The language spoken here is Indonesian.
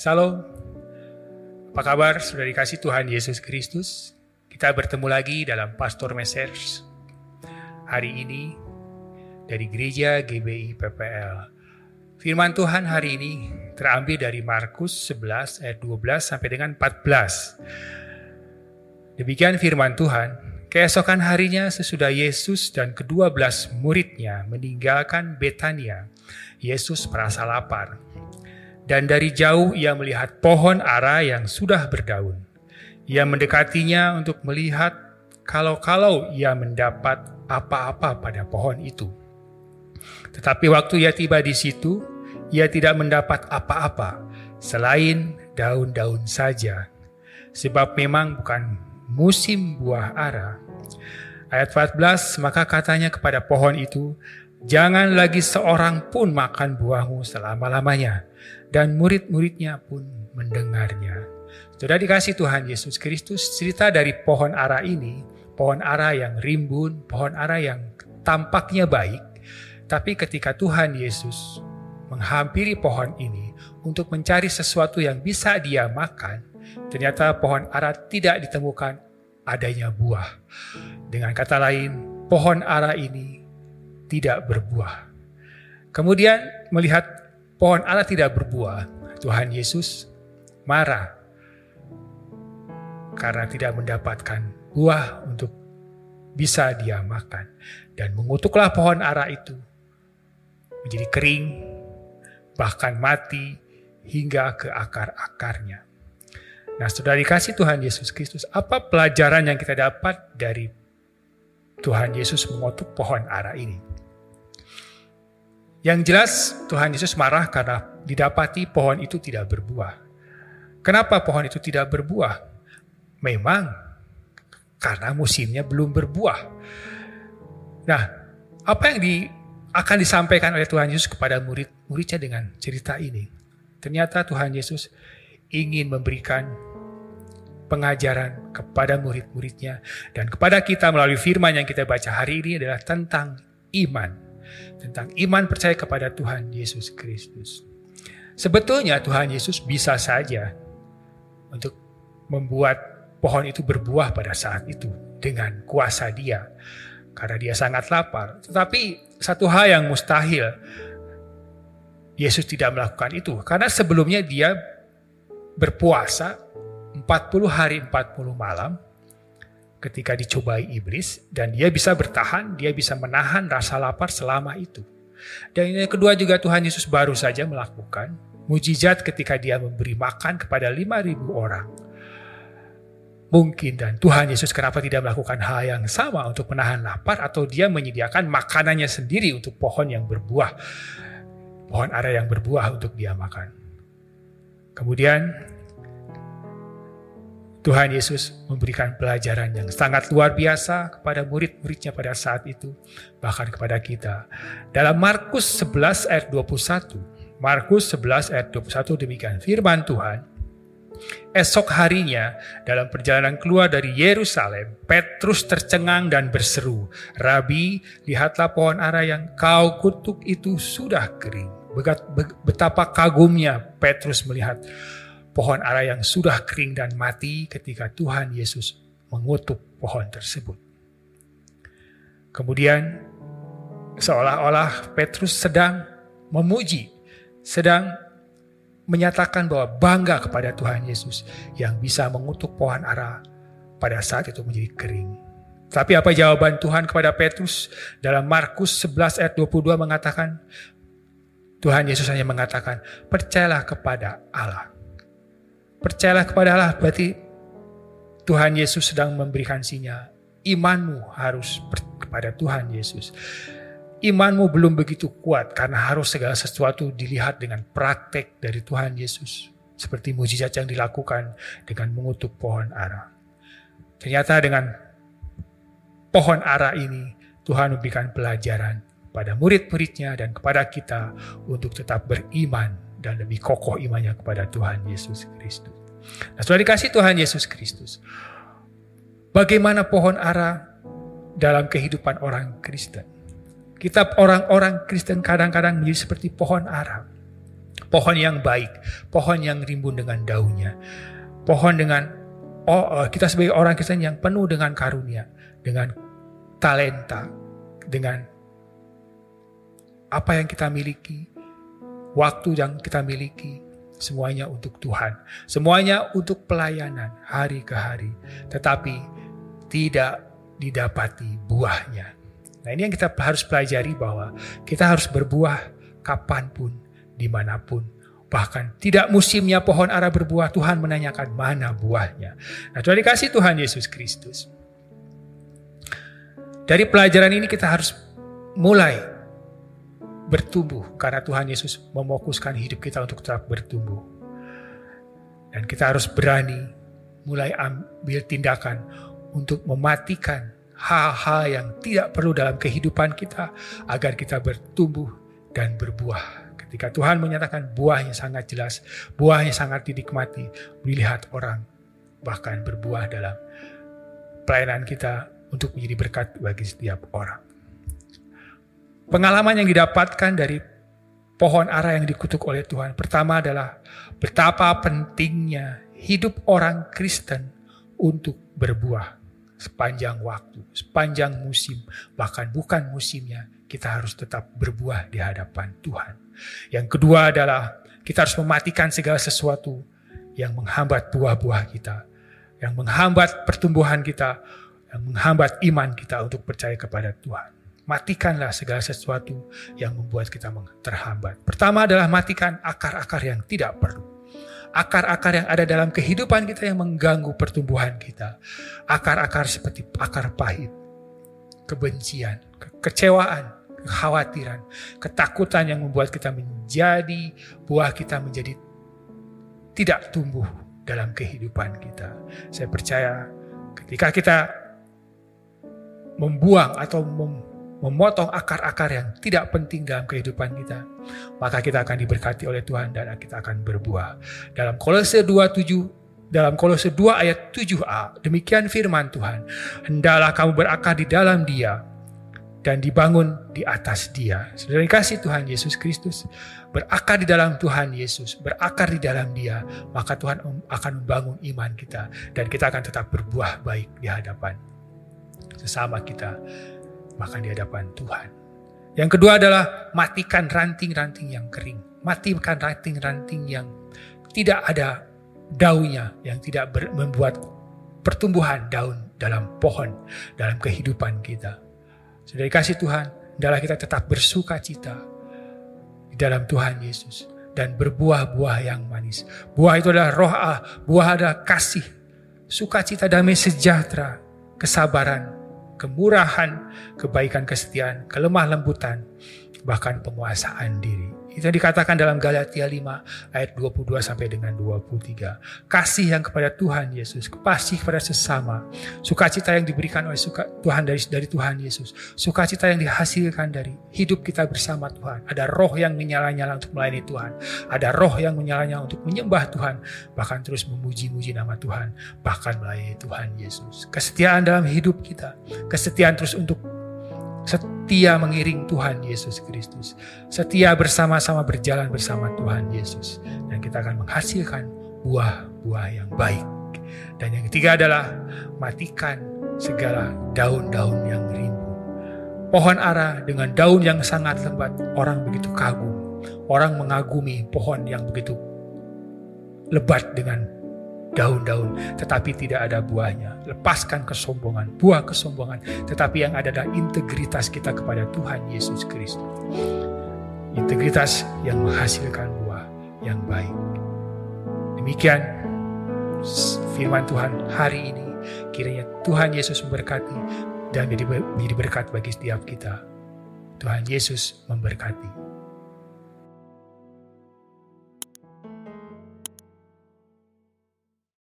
Salam. Apa kabar sudah dikasih Tuhan Yesus Kristus? Kita bertemu lagi dalam Pastor Messers hari ini dari Gereja GBI PPL. Firman Tuhan hari ini terambil dari Markus 11 ayat 12 sampai dengan 14. Demikian firman Tuhan. Keesokan harinya sesudah Yesus dan kedua belas muridnya meninggalkan Betania, Yesus merasa lapar dan dari jauh ia melihat pohon ara yang sudah berdaun. Ia mendekatinya untuk melihat kalau-kalau ia mendapat apa-apa pada pohon itu. Tetapi waktu ia tiba di situ, ia tidak mendapat apa-apa selain daun-daun saja, sebab memang bukan musim buah ara. Ayat 14, maka katanya kepada pohon itu, Jangan lagi seorang pun makan buahmu selama-lamanya dan murid-muridnya pun mendengarnya. Sudah dikasih Tuhan Yesus Kristus cerita dari pohon ara ini, pohon ara yang rimbun, pohon ara yang tampaknya baik, tapi ketika Tuhan Yesus menghampiri pohon ini untuk mencari sesuatu yang bisa dia makan, ternyata pohon ara tidak ditemukan adanya buah. Dengan kata lain, pohon ara ini tidak berbuah. Kemudian melihat pohon ara tidak berbuah, Tuhan Yesus marah karena tidak mendapatkan buah untuk bisa dia makan. Dan mengutuklah pohon ara itu menjadi kering, bahkan mati hingga ke akar-akarnya. Nah, sudah dikasih Tuhan Yesus Kristus, apa pelajaran yang kita dapat dari Tuhan Yesus mengutuk pohon ara ini? Yang jelas Tuhan Yesus marah karena didapati pohon itu tidak berbuah. Kenapa pohon itu tidak berbuah? Memang karena musimnya belum berbuah. Nah, apa yang di, akan disampaikan oleh Tuhan Yesus kepada murid-muridnya dengan cerita ini? Ternyata Tuhan Yesus ingin memberikan pengajaran kepada murid-muridnya dan kepada kita melalui firman yang kita baca hari ini adalah tentang iman tentang iman percaya kepada Tuhan Yesus Kristus. Sebetulnya Tuhan Yesus bisa saja untuk membuat pohon itu berbuah pada saat itu dengan kuasa dia karena dia sangat lapar. Tetapi satu hal yang mustahil Yesus tidak melakukan itu karena sebelumnya dia berpuasa 40 hari 40 malam ketika dicobai iblis dan dia bisa bertahan, dia bisa menahan rasa lapar selama itu. Dan yang kedua juga Tuhan Yesus baru saja melakukan mujizat ketika dia memberi makan kepada 5.000 orang. Mungkin dan Tuhan Yesus kenapa tidak melakukan hal yang sama untuk menahan lapar atau dia menyediakan makanannya sendiri untuk pohon yang berbuah. Pohon ara yang berbuah untuk dia makan. Kemudian Tuhan Yesus memberikan pelajaran yang sangat luar biasa kepada murid-muridnya pada saat itu, bahkan kepada kita. Dalam Markus 11 ayat 21, Markus 11 ayat 21 demikian firman Tuhan, Esok harinya, dalam perjalanan keluar dari Yerusalem, Petrus tercengang dan berseru, Rabi, lihatlah pohon ara yang kau kutuk itu sudah kering. Betapa kagumnya Petrus melihat pohon ara yang sudah kering dan mati ketika Tuhan Yesus mengutuk pohon tersebut. Kemudian seolah-olah Petrus sedang memuji, sedang menyatakan bahwa bangga kepada Tuhan Yesus yang bisa mengutuk pohon ara pada saat itu menjadi kering. Tapi apa jawaban Tuhan kepada Petrus dalam Markus 11 ayat 22 mengatakan, Tuhan Yesus hanya mengatakan, percayalah kepada Allah. Percayalah kepada Allah, berarti Tuhan Yesus sedang memberikan sinyal. Imanmu harus kepada Tuhan Yesus. Imanmu belum begitu kuat karena harus segala sesuatu dilihat dengan praktek dari Tuhan Yesus. Seperti mujizat yang dilakukan dengan mengutuk pohon ara. Ternyata dengan pohon ara ini Tuhan memberikan pelajaran pada murid-muridnya dan kepada kita untuk tetap beriman dan lebih kokoh imannya kepada Tuhan Yesus Kristus. Nah, sudah dikasih Tuhan Yesus Kristus. Bagaimana pohon ara dalam kehidupan orang Kristen? Kita orang-orang Kristen kadang-kadang menjadi seperti pohon ara. Pohon yang baik, pohon yang rimbun dengan daunnya. Pohon dengan oh, kita sebagai orang Kristen yang penuh dengan karunia, dengan talenta, dengan apa yang kita miliki, waktu yang kita miliki, semuanya untuk Tuhan, semuanya untuk pelayanan hari ke hari, tetapi tidak didapati buahnya. Nah ini yang kita harus pelajari bahwa kita harus berbuah kapan pun, di mana pun. Bahkan tidak musimnya pohon ara berbuah, Tuhan menanyakan mana buahnya. Nah Tuhan dikasih Tuhan Yesus Kristus. Dari pelajaran ini kita harus mulai bertumbuh karena Tuhan Yesus memokuskan hidup kita untuk tetap bertumbuh. Dan kita harus berani mulai ambil tindakan untuk mematikan hal-hal yang tidak perlu dalam kehidupan kita agar kita bertumbuh dan berbuah. Ketika Tuhan menyatakan buahnya sangat jelas, buahnya sangat dinikmati, dilihat orang bahkan berbuah dalam pelayanan kita untuk menjadi berkat bagi setiap orang. Pengalaman yang didapatkan dari pohon ara yang dikutuk oleh Tuhan. Pertama adalah betapa pentingnya hidup orang Kristen untuk berbuah sepanjang waktu, sepanjang musim, bahkan bukan musimnya, kita harus tetap berbuah di hadapan Tuhan. Yang kedua adalah kita harus mematikan segala sesuatu yang menghambat buah-buah kita, yang menghambat pertumbuhan kita, yang menghambat iman kita untuk percaya kepada Tuhan. Matikanlah segala sesuatu yang membuat kita terhambat. Pertama adalah matikan akar-akar yang tidak perlu. Akar-akar yang ada dalam kehidupan kita yang mengganggu pertumbuhan kita. Akar-akar seperti akar pahit, kebencian, kekecewaan, kekhawatiran, ketakutan yang membuat kita menjadi, buah kita menjadi tidak tumbuh dalam kehidupan kita. Saya percaya ketika kita membuang atau memotong akar-akar yang tidak penting dalam kehidupan kita, maka kita akan diberkati oleh Tuhan dan kita akan berbuah. Dalam Kolose 2:7 dalam Kolose 2 ayat 7a, demikian firman Tuhan, hendalah kamu berakar di dalam Dia dan dibangun di atas Dia. Saudara kasih Tuhan Yesus Kristus, berakar di dalam Tuhan Yesus, berakar di dalam Dia, maka Tuhan akan membangun iman kita dan kita akan tetap berbuah baik di hadapan sesama kita bahkan di hadapan Tuhan. Yang kedua adalah matikan ranting-ranting yang kering. Matikan ranting-ranting yang tidak ada daunnya, yang tidak membuat pertumbuhan daun dalam pohon, dalam kehidupan kita. Sudah dikasih Tuhan, adalah kita tetap bersuka cita di dalam Tuhan Yesus dan berbuah-buah yang manis. Buah itu adalah roh buah adalah kasih, sukacita, damai sejahtera, kesabaran, kemurahan, kebaikan kesetiaan, kelemah lembutan, bahkan penguasaan diri. Itu yang dikatakan dalam Galatia 5 ayat 22 sampai dengan 23. Kasih yang kepada Tuhan Yesus, kasih kepada sesama, sukacita yang diberikan oleh suka, Tuhan dari dari Tuhan Yesus, sukacita yang dihasilkan dari hidup kita bersama Tuhan. Ada roh yang menyala-nyala untuk melayani Tuhan, ada roh yang menyala-nyala untuk menyembah Tuhan, bahkan terus memuji-muji nama Tuhan, bahkan melayani Tuhan Yesus. Kesetiaan dalam hidup kita, kesetiaan terus untuk setia mengiring Tuhan Yesus Kristus. Setia bersama-sama berjalan bersama Tuhan Yesus. Dan kita akan menghasilkan buah-buah yang baik. Dan yang ketiga adalah matikan segala daun-daun yang rimbun. Pohon ara dengan daun yang sangat lembat, orang begitu kagum. Orang mengagumi pohon yang begitu lebat dengan daun-daun, tetapi tidak ada buahnya. Lepaskan kesombongan, buah kesombongan, tetapi yang ada adalah integritas kita kepada Tuhan Yesus Kristus. Integritas yang menghasilkan buah yang baik. Demikian firman Tuhan hari ini. Kiranya Tuhan Yesus memberkati dan menjadi berkat bagi setiap kita. Tuhan Yesus memberkati.